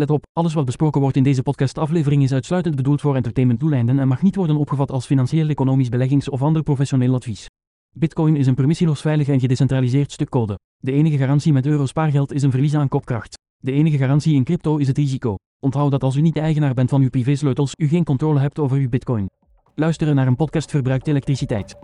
Let op, alles wat besproken wordt in deze podcastaflevering is uitsluitend bedoeld voor entertainmentdoeleinden en mag niet worden opgevat als financieel, economisch, beleggings- of ander professioneel advies. Bitcoin is een permissieloos veilig en gedecentraliseerd stuk code. De enige garantie met euro spaargeld is een verlies aan kopkracht. De enige garantie in crypto is het risico. Onthoud dat als u niet de eigenaar bent van uw privésleutels, u geen controle hebt over uw bitcoin. Luisteren naar een podcast verbruikt elektriciteit.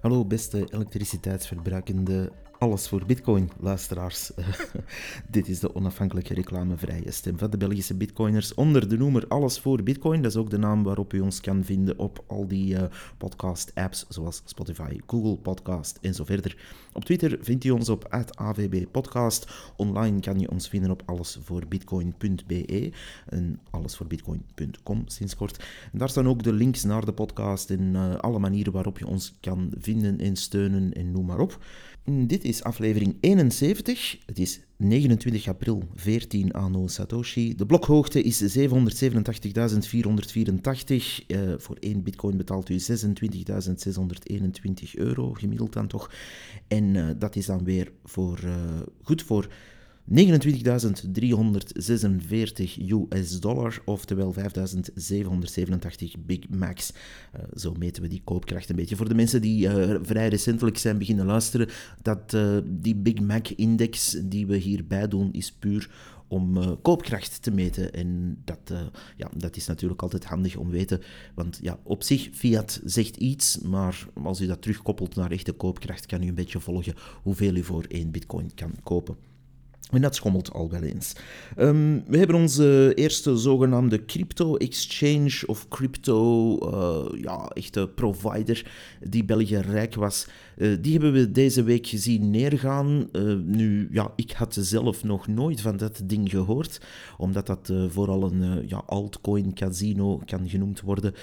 Hallo beste elektriciteitsverbruikende alles voor Bitcoin, luisteraars. Dit is de onafhankelijke reclamevrije stem van de Belgische Bitcoiners onder de noemer Alles voor Bitcoin. Dat is ook de naam waarop u ons kan vinden op al die uh, podcast-apps zoals Spotify, Google Podcast en zo verder. Op Twitter vindt u ons op AVB Podcast. Online kan je ons vinden op allesvoorbitcoin.be en allesvoorbitcoin.com sinds kort. En daar staan ook de links naar de podcast en uh, alle manieren waarop je ons kan vinden en steunen en noem maar op. Dit is aflevering 71. Het is 29 april, 14 anno Satoshi. De blokhoogte is 787.484. Uh, voor 1 bitcoin betaalt u 26.621 euro, gemiddeld dan toch. En uh, dat is dan weer voor, uh, goed voor 29.346 US dollar, oftewel 5.787 Big Macs. Uh, zo meten we die koopkracht een beetje. Voor de mensen die uh, vrij recentelijk zijn beginnen luisteren, dat uh, die Big Mac-index die we hierbij doen, is puur om koopkracht te meten. En dat, ja, dat is natuurlijk altijd handig om te weten. Want ja, op zich, fiat zegt iets, maar als u dat terugkoppelt naar echte koopkracht, kan u een beetje volgen hoeveel u voor één bitcoin kan kopen. En dat schommelt al wel eens. Um, we hebben onze eerste zogenaamde crypto-exchange of crypto, uh, ja, echte provider die België rijk was. Uh, die hebben we deze week gezien neergaan. Uh, nu, ja, ik had zelf nog nooit van dat ding gehoord, omdat dat vooral een ja, altcoin casino kan genoemd worden.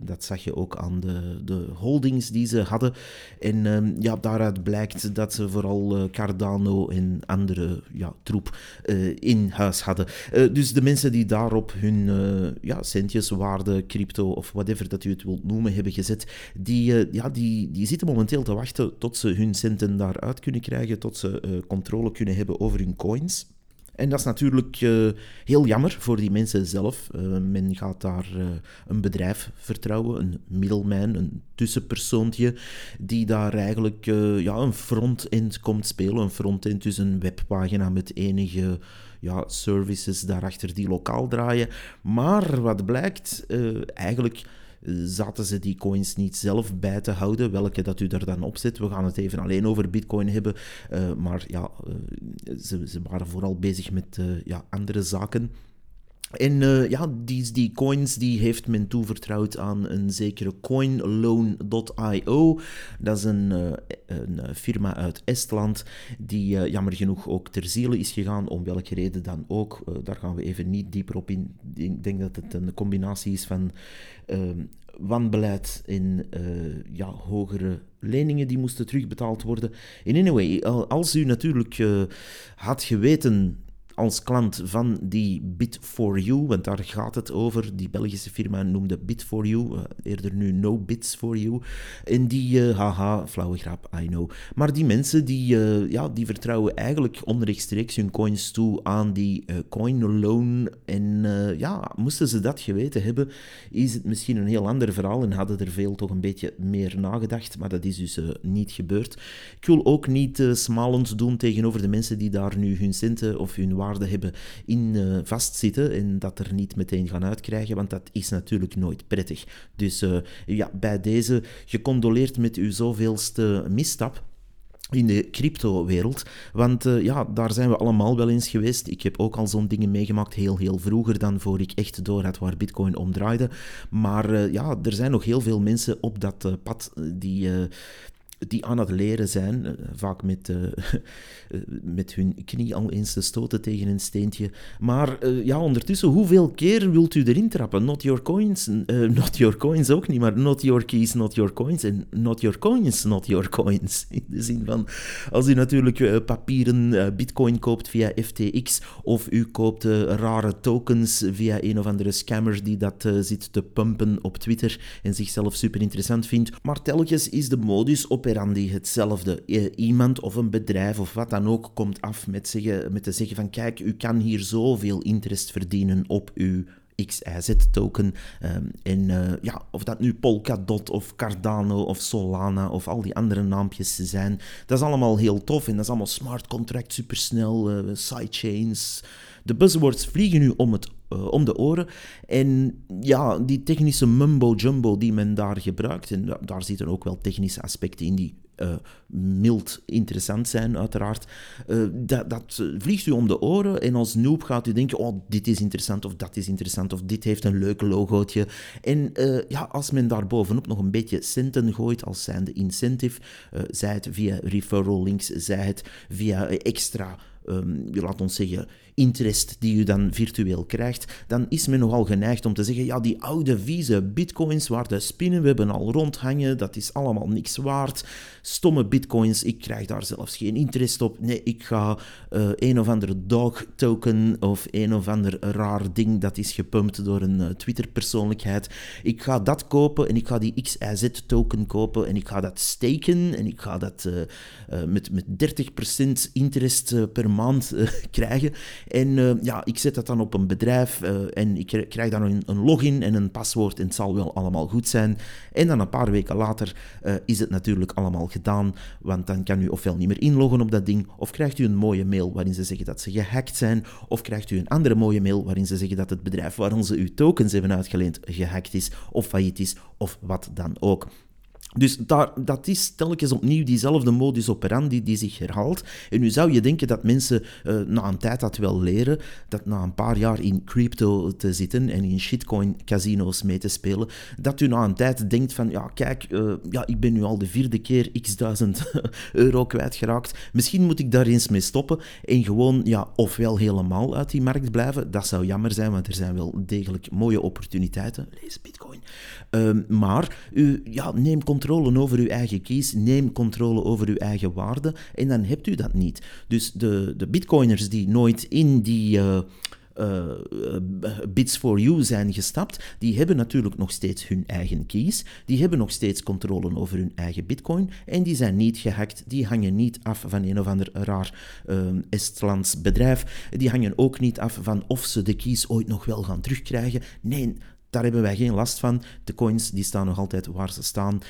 dat zag je ook aan de, de holdings die ze hadden. En um, ja, daaruit blijkt dat ze vooral Cardano en andere ja, troep uh, in huis hadden. Uh, dus de mensen die daarop hun uh, ja, centjes, waarde, crypto of whatever dat u het wilt noemen, hebben gezet, die, ja, die, die zitten momenteel te wachten tot ze hun centen daaruit kunnen krijgen, tot ze controle kunnen hebben over hun coins. En dat is natuurlijk uh, heel jammer voor die mensen zelf. Uh, men gaat daar uh, een bedrijf vertrouwen, een middelman, een tussenpersoontje, die daar eigenlijk ja, een front-end komt spelen. Een front-end, dus een webpagina met enige ja, services daarachter die lokaal draaien. Maar wat blijkt, eigenlijk zaten ze die coins niet zelf bij te houden, welke dat u er dan op zet. We gaan het even alleen over bitcoin hebben, uh, maar ja, uh, ze, ze, waren vooral bezig met uh, ja, andere zaken. En uh, ja, die, die coins die heeft men toevertrouwd aan een zekere coinloan.io. Dat is een, uh, een, firma uit Estland die jammer genoeg ook ter ziele is gegaan, om welke reden dan ook. daar gaan we even niet dieper op in. Ik denk dat het een combinatie is van ehm, wanbeleid en ja, hogere leningen die moesten terugbetaald worden. In anyway, als u natuurlijk had geweten als klant van die Bit4You, want daar gaat het over. Die Belgische firma noemde Bit4You, uh, eerder nu No Bits for You. En die, uh, haha, flauwe grap, I know. Maar die mensen die, uh, ja, die vertrouwen eigenlijk onrechtstreeks hun coins toe aan die coin loan. En ja, moesten ze dat geweten hebben, is het misschien een heel ander verhaal en hadden er veel toch een beetje meer nagedacht. Maar dat is dus niet gebeurd. Ik wil ook niet smalend doen tegenover de mensen die daar nu hun centen of hun waarde hebben in uh, vastzitten en dat er niet meteen gaan uitkrijgen, want dat is natuurlijk nooit prettig. Dus uh, ja, bij deze gecondoleerd met uw zoveelste misstap in de crypto-wereld. Want uh, ja, daar zijn we allemaal wel eens geweest. Ik heb ook al zo'n dingen meegemaakt, heel, heel vroeger dan voor ik echt door had waar Bitcoin omdraaide. Maar ja, er zijn nog heel veel mensen op dat pad die, die aan het leren zijn, eh, vaak met, uh, met hun knie al eens te stoten tegen een steentje. Maar ja, ondertussen, hoeveel keer wilt u erin trappen? Not your coins, not your coins ook niet, maar not your keys, not your coins. En not your coins, not your coins. In de zin van, als u natuurlijk papieren bitcoin koopt via FTX, of u koopt rare tokens via een of andere scammer die dat zit te pumpen op Twitter en zichzelf super interessant vindt. Maar telkens is de modus op operandi hetzelfde. Iemand of een bedrijf of wat dan ook komt af met, zeggen, met te zeggen van kijk, u kan hier zoveel interest verdienen op uw XIZ-token. Um, en uh, ja, of dat nu Polkadot of Cardano of Solana of al die andere naampjes zijn, dat is allemaal heel tof en dat is allemaal smart contract, supersnel, uh, sidechains. De buzzwords vliegen nu om, het, uh, om de oren. En ja, die technische mumbo-jumbo die men daar gebruikt, en daar zitten ook wel technische aspecten in die uh, mild interessant zijn, uiteraard. Uh, dat, dat, vliegt u om de oren en als noob gaat u denken, oh, dit is interessant of dat is interessant of dit heeft een leuk logootje. En ja, als men daar bovenop nog een beetje centen gooit als zijnde incentive, zij het via referral links, zij het via extra um, laat ons zeggen, interest die u dan virtueel krijgt, dan is men nogal geneigd om te zeggen, ja, die oude vieze bitcoins waar de spinnenwebben al rondhangen, dat is allemaal niks waard. Stomme bitcoins, ik krijg daar zelfs geen interest op. Nee, ik ga uh, een of andere dog token of een of ander raar ding dat is gepumpt door een uh, Twitter-persoonlijkheid. Ik ga dat kopen en ik ga die XIZ-token kopen en ik ga dat staken en ik ga dat uh, met, met 30% interest per maand krijgen. En uh, ja, ik zet dat dan op een bedrijf uh, en ik krijg dan een, een, login en een paswoord en het zal wel allemaal goed zijn. En dan een paar weken later is het natuurlijk allemaal gedaan, want dan kan u ofwel niet meer inloggen op dat ding, of krijgt u een mooie mail waarin ze zeggen dat ze gehackt zijn, of krijgt u een andere mooie mail waarin ze zeggen dat het bedrijf waarin ze uw tokens hebben uitgeleend gehackt is, of failliet is, of wat dan ook. Dus daar, dat is telkens opnieuw diezelfde modus operandi die zich herhaalt. En nu zou je denken dat mensen uh, na een tijd dat wel leren, dat na een paar jaar in crypto te zitten en in shitcoin casino's mee te spelen, dat u na een tijd denkt van, ja kijk, uh, ja, ik ben nu al de vierde keer x duizend euro kwijtgeraakt. Misschien moet ik daar eens mee stoppen en gewoon, ja, ofwel helemaal uit die markt blijven. Dat zou jammer zijn, want er zijn wel degelijk mooie opportuniteiten. Lees bitcoin. Uh, maar ja, neem controle controle over uw eigen keys, neem controle over uw eigen waarde en dan hebt u dat niet. Dus de, de bitcoiners die nooit in die... Uh, uh, bits for you zijn gestapt, die hebben natuurlijk nog steeds hun eigen keys, die hebben nog steeds controle over hun eigen bitcoin en die zijn niet gehackt, die hangen niet af van een of ander raar Estlands bedrijf, die hangen ook niet af van of ze de keys ooit nog wel gaan terugkrijgen. Nee, daar hebben wij geen last van. De coins die staan nog altijd waar ze staan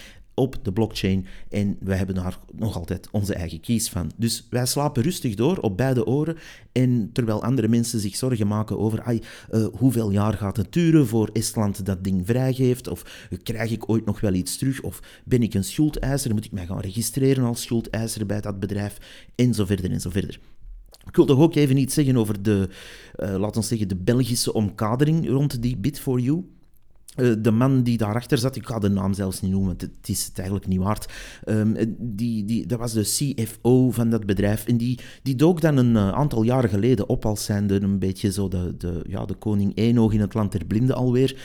op de blockchain en wij hebben daar nog altijd onze eigen keys van. Dus wij slapen rustig door op beide oren en terwijl andere mensen zich zorgen maken over ai, uh, hoeveel jaar gaat het duren voor Estland dat ding vrijgeeft of krijg ik ooit nog wel iets terug of ben ik een schuldeiser, moet ik mij gaan registreren als schuldeiser bij dat bedrijf en zo verder en zo verder. Ik wil toch ook even iets zeggen over de, uh, laten we zeggen, de Belgische omkadering rond die Bit4You. Uh, de man die daarachter zat, ik ga de naam zelfs niet noemen, het, het is het eigenlijk niet waard. Um, die, die, dat was de CFO van dat bedrijf. En die, die dook dan een uh, aantal jaren geleden op als zijnde een beetje zo de, de, ja, de koning Eenoog in het land der blinden alweer.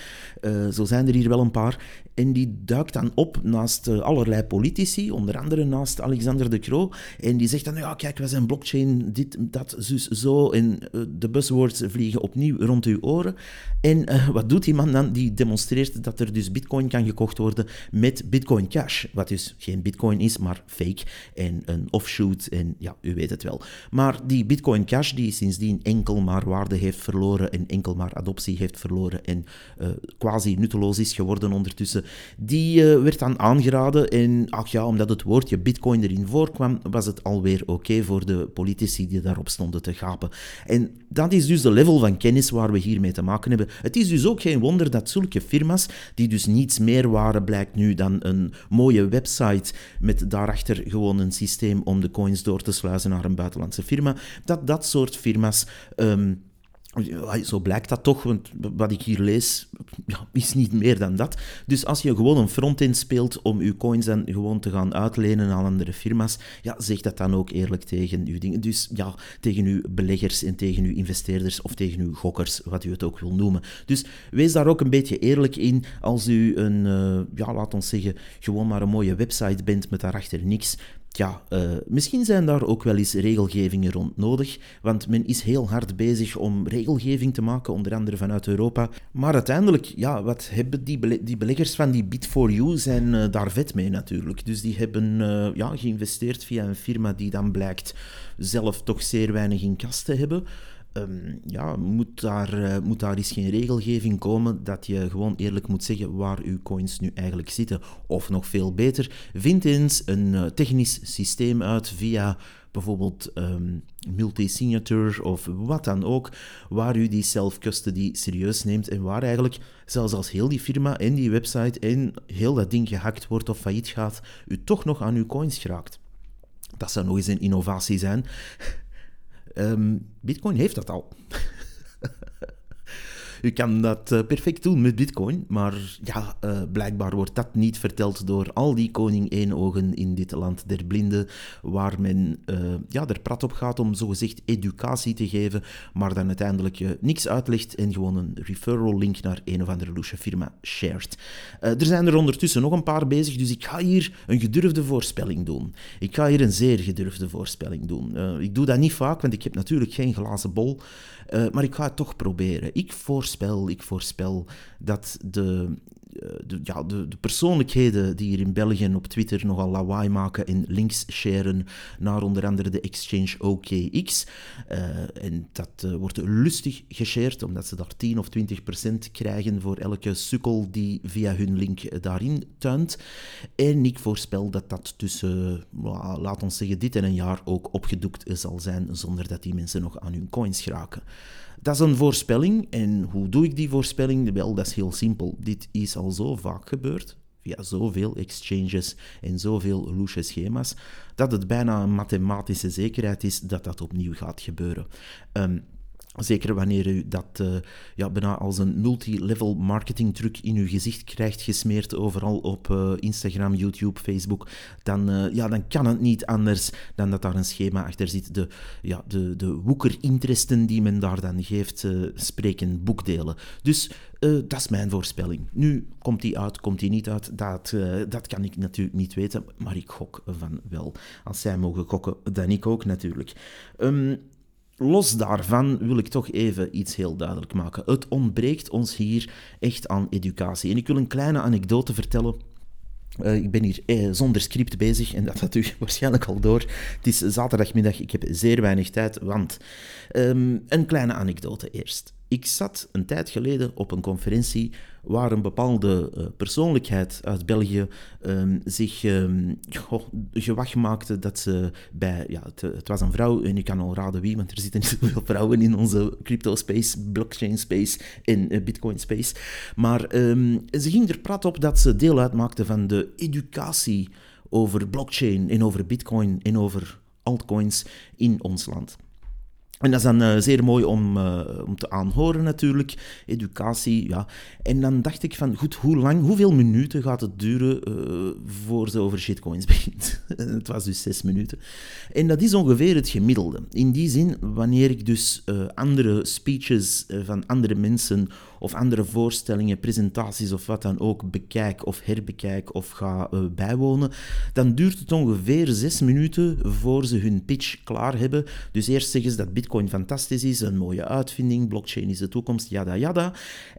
Zo zijn er hier wel een paar. En die duikt dan op naast allerlei politici, onder andere naast Alexander de Croo. En die zegt dan, ja kijk, wij zijn blockchain, dit, dat, zus, zo. En de buzzwords vliegen opnieuw rond uw oren. En wat doet die man dan? Die demonstreert dat er dus bitcoin kan gekocht worden met bitcoin cash. Wat dus geen bitcoin is, maar fake en een offshoot en ja, u weet het wel. Maar die bitcoin cash die sindsdien enkel maar waarde heeft verloren en enkel maar adoptie heeft verloren en uh, quasi nutteloos is geworden ondertussen, die uh, werd dan aangeraden en ach ja, omdat het woordje bitcoin erin voorkwam, was het alweer oké voor de politici die daarop stonden te gapen. En dat is dus de level van kennis waar we hiermee te maken hebben. Het is dus ook geen wonder dat zulke firma's, die dus niets meer waren, blijkt nu dan een mooie website met daarachter gewoon een systeem om de coins door te sluizen naar een buitenlandse firma, dat dat soort firma's um, zo blijkt dat toch, want wat ik hier lees ja, is niet meer dan dat. Dus als je gewoon een front-end speelt om je coins dan gewoon te gaan uitlenen aan andere firma's, ja, zeg dat dan ook eerlijk tegen uw dingen. Dus ja, tegen uw beleggers en tegen uw investeerders of tegen uw gokkers, wat u het ook wil noemen. Dus wees daar ook een beetje eerlijk in als u een, uh, ja, laat ons zeggen, gewoon maar een mooie website bent met daarachter niks Tja, uh, misschien zijn daar ook wel eens regelgevingen rond nodig, want men is heel hard bezig om regelgeving te maken, onder andere vanuit Europa. Maar uiteindelijk, ja, wat hebben die, die beleggers van die Bit4U zijn uh, daar vet mee natuurlijk. Dus die hebben uh, ja, geïnvesteerd via een firma die dan blijkt zelf toch zeer weinig in kast te hebben. Um, ja, moet daar, uh, moet daar eens geen regelgeving komen dat je gewoon eerlijk moet zeggen waar uw coins nu eigenlijk zitten. Of nog veel beter, vind eens een uh, technisch systeem uit via bijvoorbeeld um, multi-signature of wat dan ook, waar u die self-custody serieus neemt en waar eigenlijk, zelfs als heel die firma en die website en heel dat ding gehackt wordt of failliet gaat, u toch nog aan uw coins geraakt. Dat zou nog eens een innovatie zijn. Um, Bitcoin heeft dat al. U kan dat uh, perfect doen met Bitcoin, maar ja, uh, blijkbaar wordt dat niet verteld door al die koning één-ogen in dit land der blinden, waar men uh, ja, er prat op gaat om zogezegd educatie te geven, maar dan uiteindelijk niks uitlegt en gewoon een referral link naar een of andere loesje firma shared. er zijn er ondertussen nog een paar bezig, dus ik ga hier een gedurfde voorspelling doen. Ik ga hier een zeer gedurfde voorspelling doen. ik doe dat niet vaak, want ik heb natuurlijk geen glazen bol. Uh, maar ik ga het toch proberen. Ik voorspel, ik voorspel dat de eh, de, ja, de, de, persoonlijkheden die hier in België op Twitter nogal lawaai maken en links sharen naar onder andere de exchange OKX. Uh, en dat uh, wordt lustig geshared, omdat ze daar 10 of 20 procent krijgen voor elke sukkel die via hun link daarin tuint. En ik voorspel dat dat tussen, laat ons zeggen, dit en een jaar ook opgedoekt zal zijn, zonder dat die mensen nog aan hun coins geraken. Dat is een voorspelling. En hoe doe ik die voorspelling? Wel, dat is heel simpel. Dit is al zo vaak gebeurd, via zoveel exchanges en zoveel loesje schema's, dat het bijna een mathematische zekerheid is dat dat opnieuw gaat gebeuren. Um, Zeker wanneer u dat uh, ja, bijna als een multi-level marketing truc in uw gezicht krijgt gesmeerd, overal op uh, Instagram, YouTube, Facebook, dan, uh, ja, dan kan het niet anders dan dat daar een schema achter zit. De, ja, de, de woekerinteresten die men daar dan geeft, spreken boekdelen. Dus dat is mijn voorspelling. Nu, komt die uit, komt die niet uit, dat, dat kan ik natuurlijk niet weten, maar ik gok van wel. Als zij mogen gokken, dan ik ook natuurlijk. Um, Los daarvan wil ik toch even iets heel duidelijk maken. Het ontbreekt ons hier echt aan educatie. En ik wil een kleine anekdote vertellen. Uh, ik ben hier eh, zonder script bezig en dat had u waarschijnlijk al door. Het is zaterdagmiddag, ik heb zeer weinig tijd, want um, een kleine anekdote eerst. Ik zat een tijd geleden op een conferentie waar een bepaalde uh, persoonlijkheid uit België um, zich um, gewacht maakte dat ze bij, ja, het, het, was een vrouw en ik kan al raden wie, want er zitten niet zoveel vrouwen in onze crypto space, blockchain space en uh, bitcoin space. Maar um, ze ging er prat op dat ze deel uitmaakte van de educatie over blockchain en over bitcoin en over altcoins in ons land. En dat is dan uh, zeer mooi om, uh, om te aanhoren natuurlijk, educatie, ja. En dan dacht ik van, goed, hoe lang, hoeveel minuten gaat het duren uh, voor ze over shitcoins begint? het was dus zes minuten. En dat is ongeveer het gemiddelde. In die zin, wanneer ik dus andere speeches van andere mensen of andere voorstellingen, presentaties of wat dan ook bekijk of herbekijk of ga uh, bijwonen, dan duurt het ongeveer zes minuten voor ze hun pitch klaar hebben. Dus eerst zeggen ze dat Bitcoin fantastisch is, een mooie uitvinding, blockchain is de toekomst, yada yada.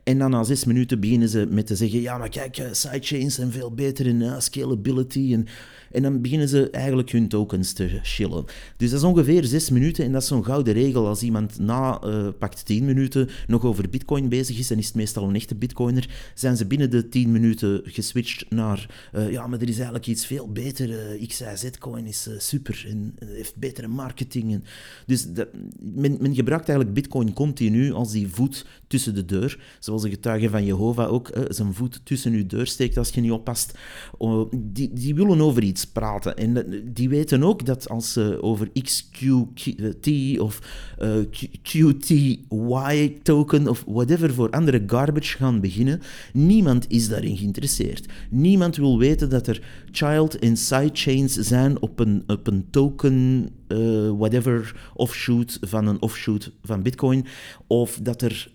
En dan na zes minuten beginnen ze met te zeggen: ja, maar kijk, uh, sidechains zijn veel beter in uh, scalability en en dan beginnen ze eigenlijk hun tokens te chillen. Dus dat is ongeveer zes minuten en dat is zo'n gouden regel. Als iemand na uh, pakt tien minuten nog over bitcoin bezig is, dan is het meestal een echte bitcoiner, zijn ze binnen de tien minuten geswitcht naar uh, ja, maar er is eigenlijk iets veel beter. Uh, XIZ-coin is super en heeft betere marketing. En, dus dat, men, men, gebruikt eigenlijk bitcoin continu als die voet tussen de deur. Zoals een getuige van Jehovah ook zijn voet tussen uw deur steekt als je niet oppast. Oh, die, die willen over iets praten. En die weten ook dat als ze over XQT of uh, QTY token of whatever voor andere garbage gaan beginnen, niemand is daarin geïnteresseerd. Niemand wil weten dat er child en sidechains zijn op een, op een token, uh, whatever, offshoot van een offshoot van Bitcoin. Of dat er,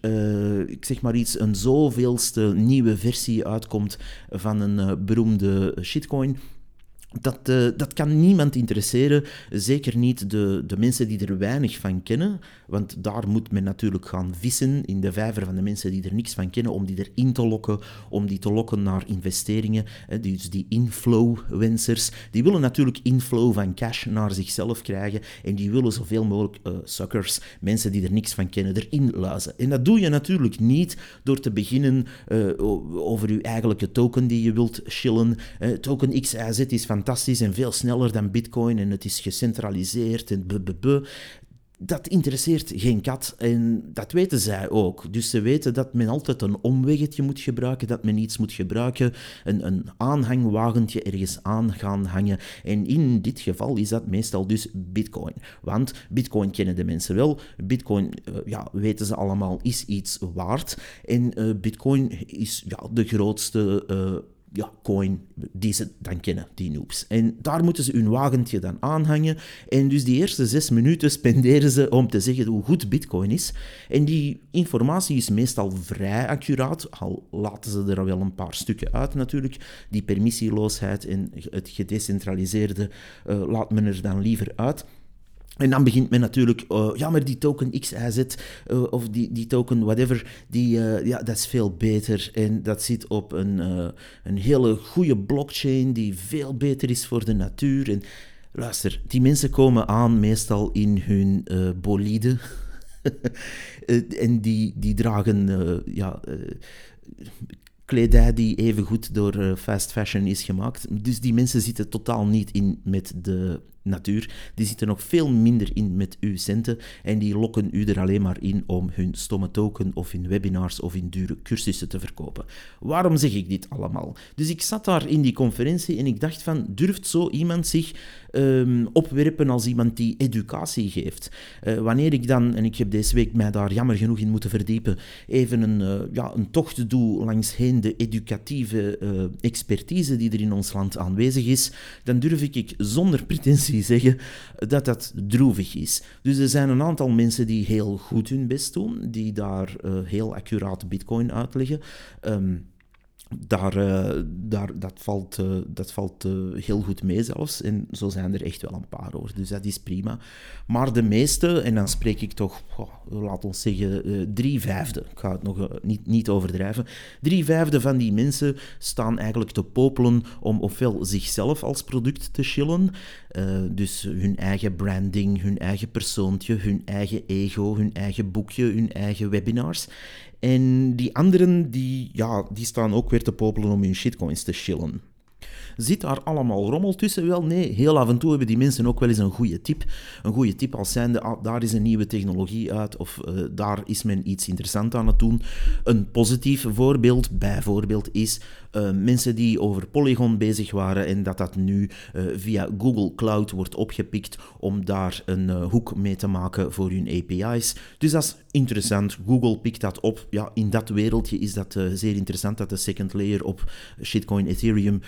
ik zeg maar iets, een zoveelste nieuwe versie uitkomt van een beroemde shitcoin dat, uh, dat kan niemand interesseren, zeker niet de, de mensen die er weinig van kennen, want daar moet men natuurlijk gaan vissen in de vijver van de mensen die er niks van kennen, om die erin te lokken, om die te lokken naar investeringen. Dus die inflow-wensers, die willen natuurlijk inflow van cash naar zichzelf krijgen en die willen zoveel mogelijk uh, suckers, mensen die er niks van kennen, erin luizen. En dat doe je natuurlijk niet door te beginnen uh, over je eigenlijke token die je wilt chillen. token XYZ is van fantastisch en veel sneller dan Bitcoin en het is gecentraliseerd en blablabla. Dat interesseert geen kat en dat weten zij ook. Dus ze weten dat men altijd een omweggetje moet gebruiken, dat men iets moet gebruiken, een, een aanhangwagentje ergens aan gaan hangen. En in dit geval is dat meestal dus Bitcoin. Want Bitcoin kennen de mensen wel, Bitcoin, uh, ja, weten ze allemaal, is iets waard. En uh, Bitcoin is ja, de grootste uh, ja, coin die ze dan kennen, die noobs. En daar moeten ze hun wagentje dan aanhangen. En dus die eerste zes minuten spenderen ze om te zeggen hoe goed Bitcoin is. En die informatie is meestal vrij accuraat, al laten ze er wel een paar stukken uit natuurlijk. Die permissieloosheid en het gedecentraliseerde uh, laat men er dan liever uit. En dan begint men natuurlijk, uh, ja, maar die token XYZ uh, eh, of die, die token whatever, die, uh, ja, dat is veel beter. En dat zit op een, een hele goede blockchain die veel beter is voor de natuur. En luister, die mensen komen aan meestal in hun bolide. en die, die dragen ja, kledij die even goed door fast fashion is gemaakt. Dus die mensen zitten totaal niet in met de natuur, die zitten nog veel minder in met uw centen en die lokken u er alleen maar in om hun stomme token of hun webinars of in dure cursussen te verkopen. Waarom zeg ik dit allemaal? Dus ik zat daar in die conferentie en ik dacht van, durft zo iemand zich um, opwerpen als iemand die educatie geeft? Uh, wanneer ik dan, en ik heb deze week mij daar jammer genoeg in moeten verdiepen, even een, uh, ja, een tocht doe langs heen de educatieve uh, expertise die er in ons land aanwezig is, dan durf ik zonder pretentie zeggen dat dat droevig is. Dus er zijn een aantal mensen die heel goed hun best doen, die daar uh, heel accuraat bitcoin uitleggen. Um, daar, uh, daar, dat valt, uh, dat valt uh, heel goed mee zelfs. En zo zijn er echt wel een paar hoor. Dus dat is prima. Maar de meeste, en dan spreek ik toch, oh, laat ons zeggen, drie vijfde. Ik ga het nog niet, niet overdrijven. Drie vijfde van die mensen staan eigenlijk te popelen om ofwel zichzelf als product te chillen. dus hun eigen branding, hun eigen persoontje, hun eigen ego, hun eigen boekje, hun eigen webinars. En die anderen, die, ja, die staan ook weer te popelen om hun shitcoins te chillen. Zit daar allemaal rommel tussen? Wel, nee. Heel af en toe hebben die mensen ook wel eens een goede tip. Een goede tip als zijnde, ah, daar is een nieuwe technologie uit of uh, daar is men iets interessants aan het doen. Een positief voorbeeld, bijvoorbeeld, is uh, mensen die over Polygon bezig waren en dat dat nu uh, via Google Cloud wordt opgepikt om daar een hoek mee te maken voor hun API's. Dus dat is interessant. Google pikt dat op. Ja, in dat wereldje is dat zeer interessant dat de second layer op shitcoin Ethereum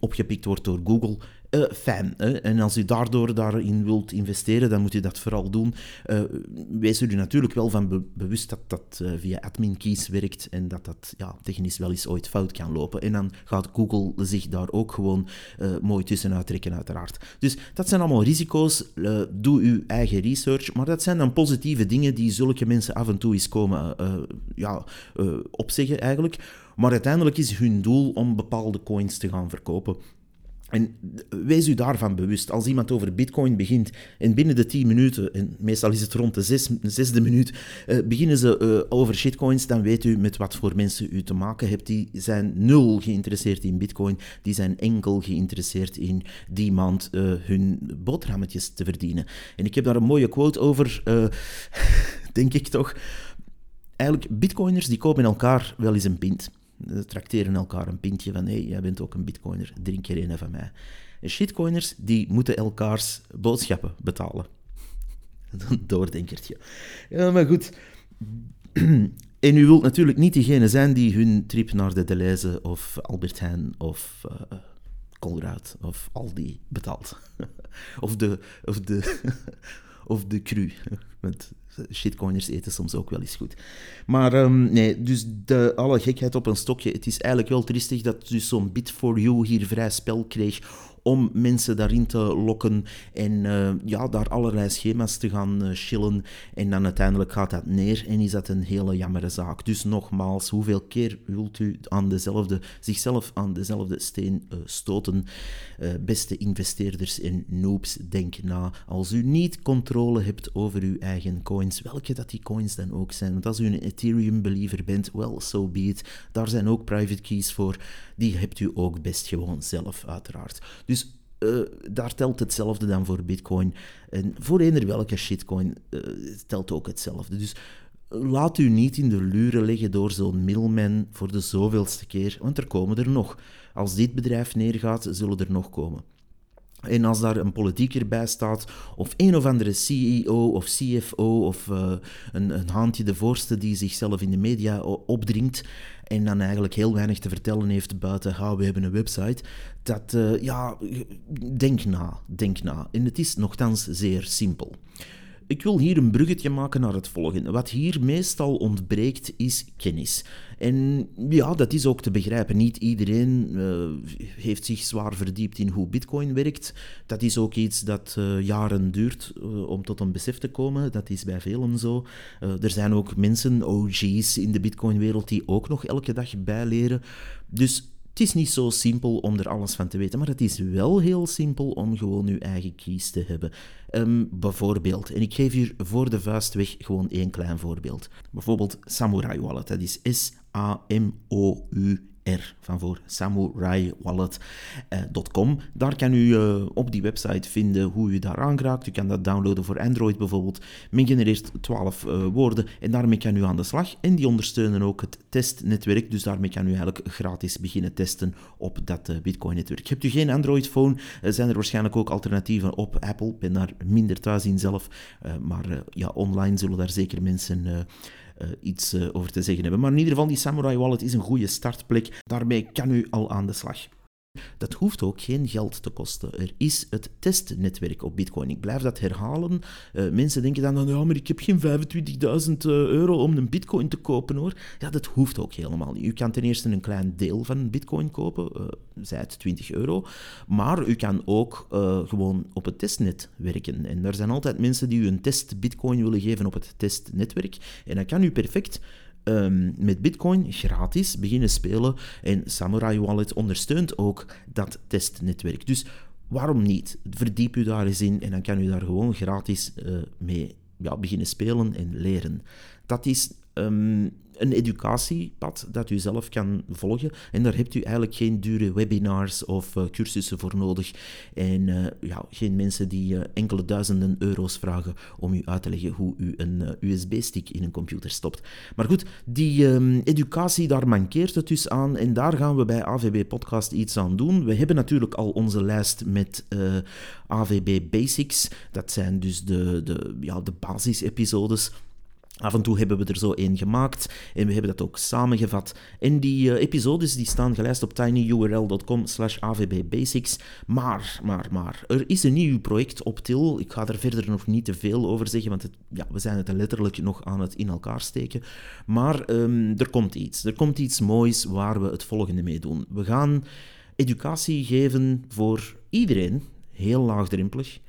opgepikt wordt door Google. Uh, fijn. Hè? En als u daardoor daarin wilt investeren, dan moet u dat vooral doen. Uh, wees er u natuurlijk wel van bewust dat dat via admin keys werkt en dat dat ja, technisch wel eens ooit fout kan lopen. En dan gaat Google zich daar ook gewoon mooi tussenuit trekken, uiteraard. Dus dat zijn allemaal risico's. doe uw eigen research. Maar dat zijn dan positieve dingen die zulke mensen af en toe eens komen ja, opzeggen, eigenlijk. Maar uiteindelijk is hun doel om bepaalde coins te gaan verkopen. En wees u daarvan bewust. Als iemand over Bitcoin begint en binnen de 10 minuten, en meestal is het rond de, zes, zesde minuut, uh, beginnen ze uh, over shitcoins, dan weet u met wat voor mensen u te maken hebt. Die zijn nul geïnteresseerd in Bitcoin, die zijn enkel geïnteresseerd in die maand uh, hun boterhammetjes te verdienen. En ik heb daar een mooie quote over, denk ik toch. Eigenlijk, Bitcoiners die kopen elkaar wel eens een pint. Trakteren elkaar een pintje van, hé, hey, jij bent ook een bitcoiner, drink er een van mij. Shitcoiners, die moeten elkaars boodschappen betalen. Een doordenkertje. Ja, maar goed. En u wilt natuurlijk niet diegene zijn die hun trip naar de Deleuze of Albert Heijn of uh, Colruyt of Aldi betaalt. of de, of de, of de cru. Want shitcoiners eten soms ook wel eens goed. Maar um, nee, dus de, alle gekheid op een stokje. Het is eigenlijk wel triestig dat dus zo'n Bit for You hier vrij spel kreeg om mensen daarin te lokken en eh, ja, daar allerlei schema's te gaan uh, chillen. En dan uiteindelijk gaat dat neer en is dat een hele jammere zaak. Dus nogmaals, hoeveel keer wilt u aan dezelfde, zichzelf aan dezelfde steen uh, stoten? beste investeerders en noobs, denk na. Als u niet controle hebt over uw eigen coins, welke dat die coins dan ook zijn. Want als u een Ethereum-believer bent, well, so be it. Daar zijn ook private keys voor. Die hebt u ook best gewoon zelf, uiteraard. Dus uh, daar telt hetzelfde dan voor Bitcoin. En voor eender welke shitcoin uh, telt ook hetzelfde. Dus laat u niet in de luren leggen door zo'n middleman voor de zoveelste keer, want er komen er nog. Als dit bedrijf neergaat, zullen er nog komen. En als daar een politieker bij staat, of een of andere CEO of CFO, of uh, een, een haantje de voorste die zichzelf in de media opdringt, en dan eigenlijk heel weinig te vertellen heeft buiten, ha, we hebben een website, dat, uh, ja, denk na, denk na. En het is nogthans zeer simpel. Ik wil hier een bruggetje maken naar het volgende. Wat hier meestal ontbreekt is kennis. En ja, dat is ook te begrijpen. Niet iedereen uh, heeft zich zwaar verdiept in hoe Bitcoin werkt. Dat is ook iets dat uh, jaren duurt uh, om tot een besef te komen. Dat is bij velen zo. er zijn ook mensen, OG's in de Bitcoin-wereld, die ook nog elke dag bijleren. Dus het is niet zo simpel om er alles van te weten, maar het is wel heel simpel om gewoon uw eigen keys te hebben. Um, bijvoorbeeld, en ik geef hier voor de vuist weg gewoon één klein voorbeeld. Bijvoorbeeld Samurai Wallet, dat is S-A-M-O-U Van voor samuraiwallet.com. Daar kan u uh, op die website vinden hoe u daar aanraakt. U kan dat downloaden voor Android bijvoorbeeld. Men genereert 12 uh, eh, woorden en daarmee kan u aan de slag. En die ondersteunen ook het testnetwerk, dus daarmee kan u eigenlijk gratis beginnen testen op dat uh, Bitcoin-netwerk. Hebt u geen Android-phone, zijn er waarschijnlijk ook alternatieven op Apple. Ik ben daar minder thuis in zelf, maar ja, online zullen daar zeker mensen uh, iets uh, over te zeggen hebben. Maar in ieder geval, die Samurai Wallet is een goede startplek. Daarmee kan u al aan de slag. Dat hoeft ook geen geld te kosten. Er is het testnetwerk op Bitcoin. Ik blijf dat herhalen. Uh, mensen denken dan, ja, maar ik heb geen 25.000 uh, euro om een Bitcoin te kopen hoor. Ja, dat hoeft ook helemaal niet. U kan ten eerste een klein deel van Bitcoin kopen, uh, zij het 20 euro. Maar u kan ook gewoon op het testnet werken. En er zijn altijd mensen die u een test Bitcoin willen geven op het testnetwerk. En dan kan u perfect um, met Bitcoin gratis beginnen spelen. En Samurai Wallet ondersteunt ook dat testnetwerk. Dus waarom niet? Verdiep u daar eens in en dan kan u daar gewoon gratis uh, mee ja, beginnen spelen en leren. Dat is um, een educatiepad dat u zelf kan volgen. En daar hebt u eigenlijk geen dure webinars of uh, cursussen voor nodig. En uh, ja, geen mensen die uh, enkele duizenden euro's vragen om u uit te leggen hoe u een USB-stick in een computer stopt. Maar goed, die um, educatie, daar mankeert het dus aan. En daar gaan we bij AVB Podcast iets aan doen. We hebben natuurlijk al onze lijst met AVB Basics. Dat zijn dus de, de, ja, de basisepisodes Af en toe hebben we er zo één gemaakt en we hebben dat ook samengevat. En die uh, episodes die staan gelijst op tinyurl.com slash avbbasics. Maar, maar, maar, er is een nieuw project op til. Ik ga er verder nog niet te veel over zeggen, want het, ja, we zijn het letterlijk nog aan het in elkaar steken. Maar um, er komt iets. Er komt iets moois waar we het volgende mee doen. We gaan educatie geven voor iedereen, heel laagdrempelig.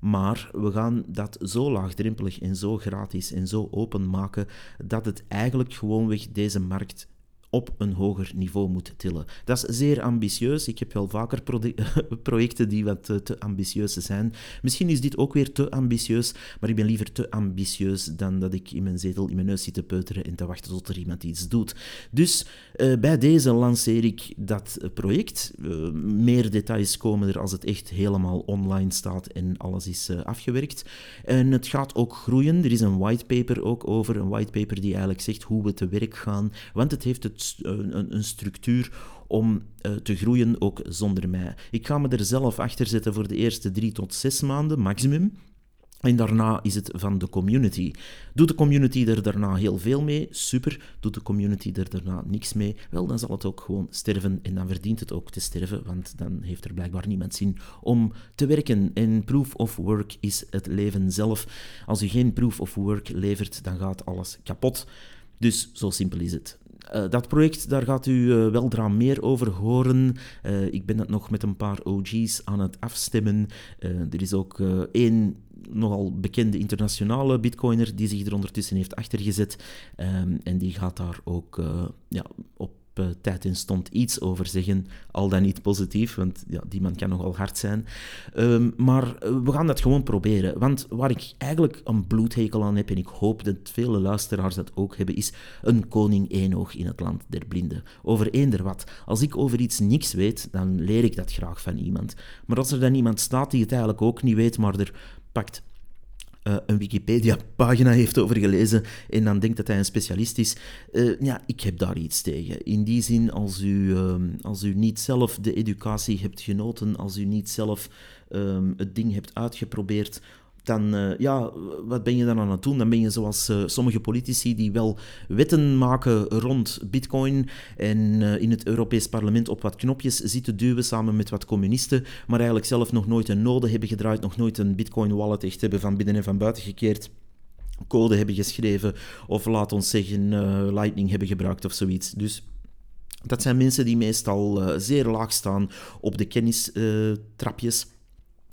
Maar we gaan dat zo laagdrempelig en zo gratis en zo open maken dat het eigenlijk gewoonweg deze markt op een hoger niveau moet tillen. Dat is zeer ambitieus. Ik heb wel vaker projecten die wat te, ambitieus zijn. Misschien is dit ook weer te ambitieus, maar ik ben liever te ambitieus dan dat ik in mijn zetel in mijn neus zit te peuteren en te wachten tot er iemand iets doet. Dus uh, bij deze lanceer ik dat project. Uh, meer details komen er als het echt helemaal online staat en alles is afgewerkt. En het gaat ook groeien. Er is een whitepaper ook over, een whitepaper die eigenlijk zegt hoe we te werk gaan, want het heeft het een, een structuur om uh, te groeien, ook zonder mij. Ik ga me er zelf achter zetten voor de eerste drie tot zes maanden maximum. En daarna is het van de community. Doet de community er daarna heel veel mee? Super. Doet de community er daarna niks mee? Wel, dan zal het ook gewoon sterven en dan verdient het ook te sterven, want dan heeft er blijkbaar niemand zin om te werken. En proof of work is het leven zelf. Als u geen proof of work levert, dan gaat alles kapot. Dus zo simpel is het dat project, daar gaat u uh, weldra meer over horen. ik ben dat nog met een paar OG's aan het afstemmen. er is ook één nogal bekende internationale bitcoiner die zich er ondertussen heeft achtergezet. Um, en die gaat daar ook ja, op tijd in stond iets over zeggen, al dan niet positief, want ja, die man kan nogal hard zijn. Um, maar eh, we gaan dat gewoon proberen, want waar ik eigenlijk een bloedhekel aan heb, en ik hoop dat vele luisteraars dat ook hebben, is een koning eenoog in het land der blinden. Over eender wat. Als ik over iets niks weet, dan leer ik dat graag van iemand. Maar als er dan iemand staat die het eigenlijk ook niet weet, maar er pakt uh, een Wikipedia-pagina heeft over gelezen en dan denkt dat hij een specialist is. Uh, ja, ik heb daar iets tegen. In die zin, als u, uh, als u niet zelf de educatie hebt genoten, als u niet zelf um, het ding hebt uitgeprobeerd, dan, uh, ja, wat ben je dan aan het doen? Dan ben je zoals uh, sommige politici die wel wetten maken rond bitcoin en uh, in het Europees parlement op wat knopjes zitten duwen samen met wat communisten, maar eigenlijk zelf nog nooit een node hebben gedraaid, nog nooit een bitcoin wallet echt hebben van binnen en van buiten gekeerd code hebben geschreven of laat ons zeggen Lightning hebben gebruikt of zoiets. Dus dat zijn mensen die meestal zeer laag staan op de kennistrapjes.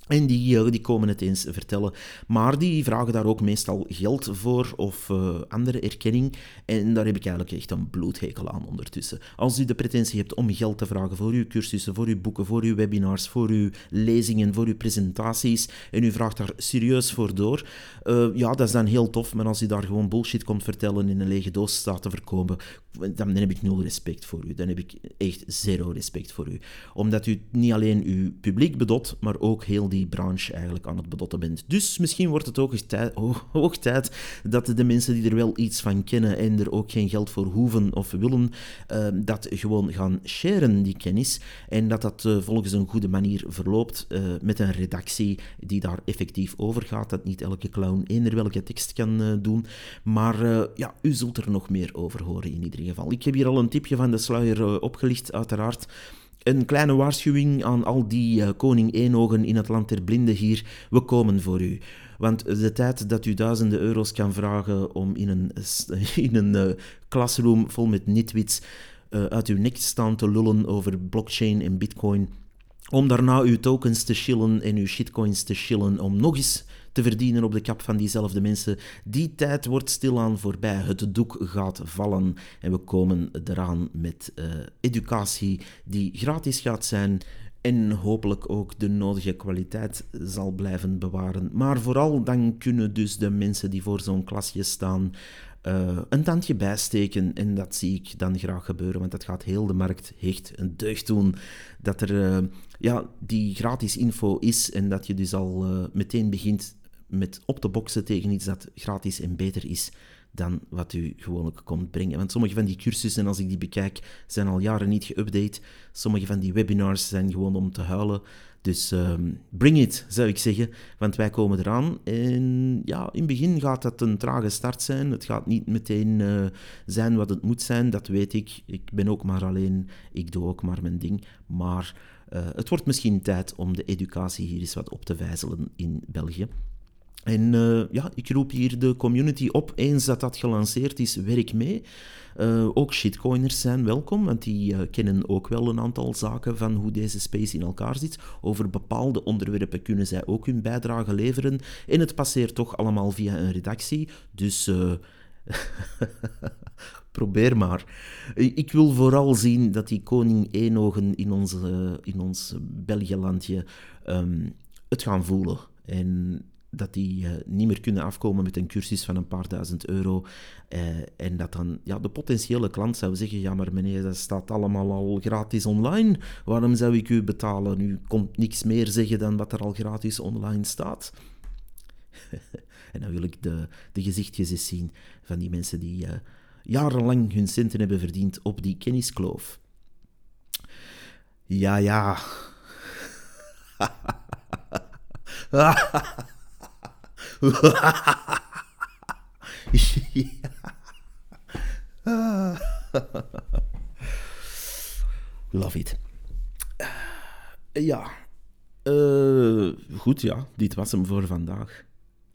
En die, eh, die komen het eens vertellen. Maar die vragen daar ook meestal geld voor of uh, andere erkenning. En daar heb ik eigenlijk echt een bloedhekel aan ondertussen. Als u de pretentie hebt om geld te vragen voor uw cursussen, voor uw boeken, voor uw webinars, voor uw lezingen, voor uw presentaties, en u vraagt daar serieus voor door, uh, ja, dat is dan heel tof. Maar als u daar gewoon bullshit komt vertellen in een lege doos staat te verkopen, dan, dan heb ik nul respect voor u. Dan heb ik echt zero respect voor u. Omdat u niet alleen uw publiek bedot, maar ook heel die die branche eigenlijk aan het bedotten bent. Dus misschien wordt het ook tijd, dat de mensen die er wel iets van kennen en er ook geen geld voor hoeven of willen, uh, dat gewoon gaan sharen, die kennis. En dat dat uh, volgens een goede manier verloopt uh, met een redactie die daar effectief over gaat. Dat niet elke clown eender welke tekst kan doen. Maar ja, u zult er nog meer over horen in ieder geval. Ik heb hier al een tipje van de sluier opgelicht, uiteraard een kleine waarschuwing aan al die uh, koning eenogen in het land der blinden hier. We komen voor u. Want de tijd dat u duizenden euro's kan vragen om in een, in een uh, classroom vol met nitwits uh, uit uw nek staan te lullen over blockchain en bitcoin, om daarna uw tokens te shillen en uw shitcoins te shillen, om nog eens te verdienen op de kap van diezelfde mensen. Die tijd wordt stilaan voorbij. Het doek gaat vallen en we komen eraan met uh, educatie die gratis gaat zijn en hopelijk ook de nodige kwaliteit zal blijven bewaren. Maar vooral dan kunnen dus de mensen die voor zo'n klasje staan uh, een tandje bijsteken. En dat zie ik dan graag gebeuren, want dat gaat heel de markt hecht een deugd doen. Dat er uh, ja, die gratis info is en dat je dus al meteen begint met op te boksen tegen iets dat gratis en beter is dan wat u gewoonlijk komt brengen. Want sommige van die cursussen, als ik die bekijk, zijn al jaren niet geüpdate. Sommige van die webinars zijn gewoon om te huilen. Dus um, bring it, zou ik zeggen, want wij komen eraan. En ja, in het begin gaat dat een trage start zijn. Het gaat niet meteen uh, zijn wat het moet zijn, dat weet ik. Ik ben ook maar alleen, ik doe ook maar mijn ding. Maar uh, het wordt misschien tijd om de educatie hier eens wat op te vijzelen in België. En uh, ja, ik roep hier de community op, eens dat dat gelanceerd is, werk mee. Uh, ook shitcoiners zijn welkom, want die uh, kennen ook wel een aantal zaken van hoe deze space in elkaar zit. Over bepaalde onderwerpen kunnen zij ook hun bijdrage leveren. En het passeert toch allemaal via een redactie. Dus probeer maar. Ik wil vooral zien dat die koning Eenogen in, onze, in ons België-landje um, het gaan voelen. En dat die uh, niet meer kunnen afkomen met een cursus van een paar duizend euro. Uh, en dat dan ja, de potentiële klant zou zeggen: Ja, maar meneer, dat staat allemaal al gratis online. Waarom zou ik u betalen? U komt niks meer zeggen dan wat er al gratis online staat. en dan wil ik de, de gezichtjes eens zien van die mensen die uh, jarenlang hun centen hebben verdiend op die kenniskloof. Ja, ja. Love it. Ja. Uh, goed, ja. Dit was hem voor vandaag.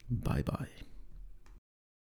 Bye bye.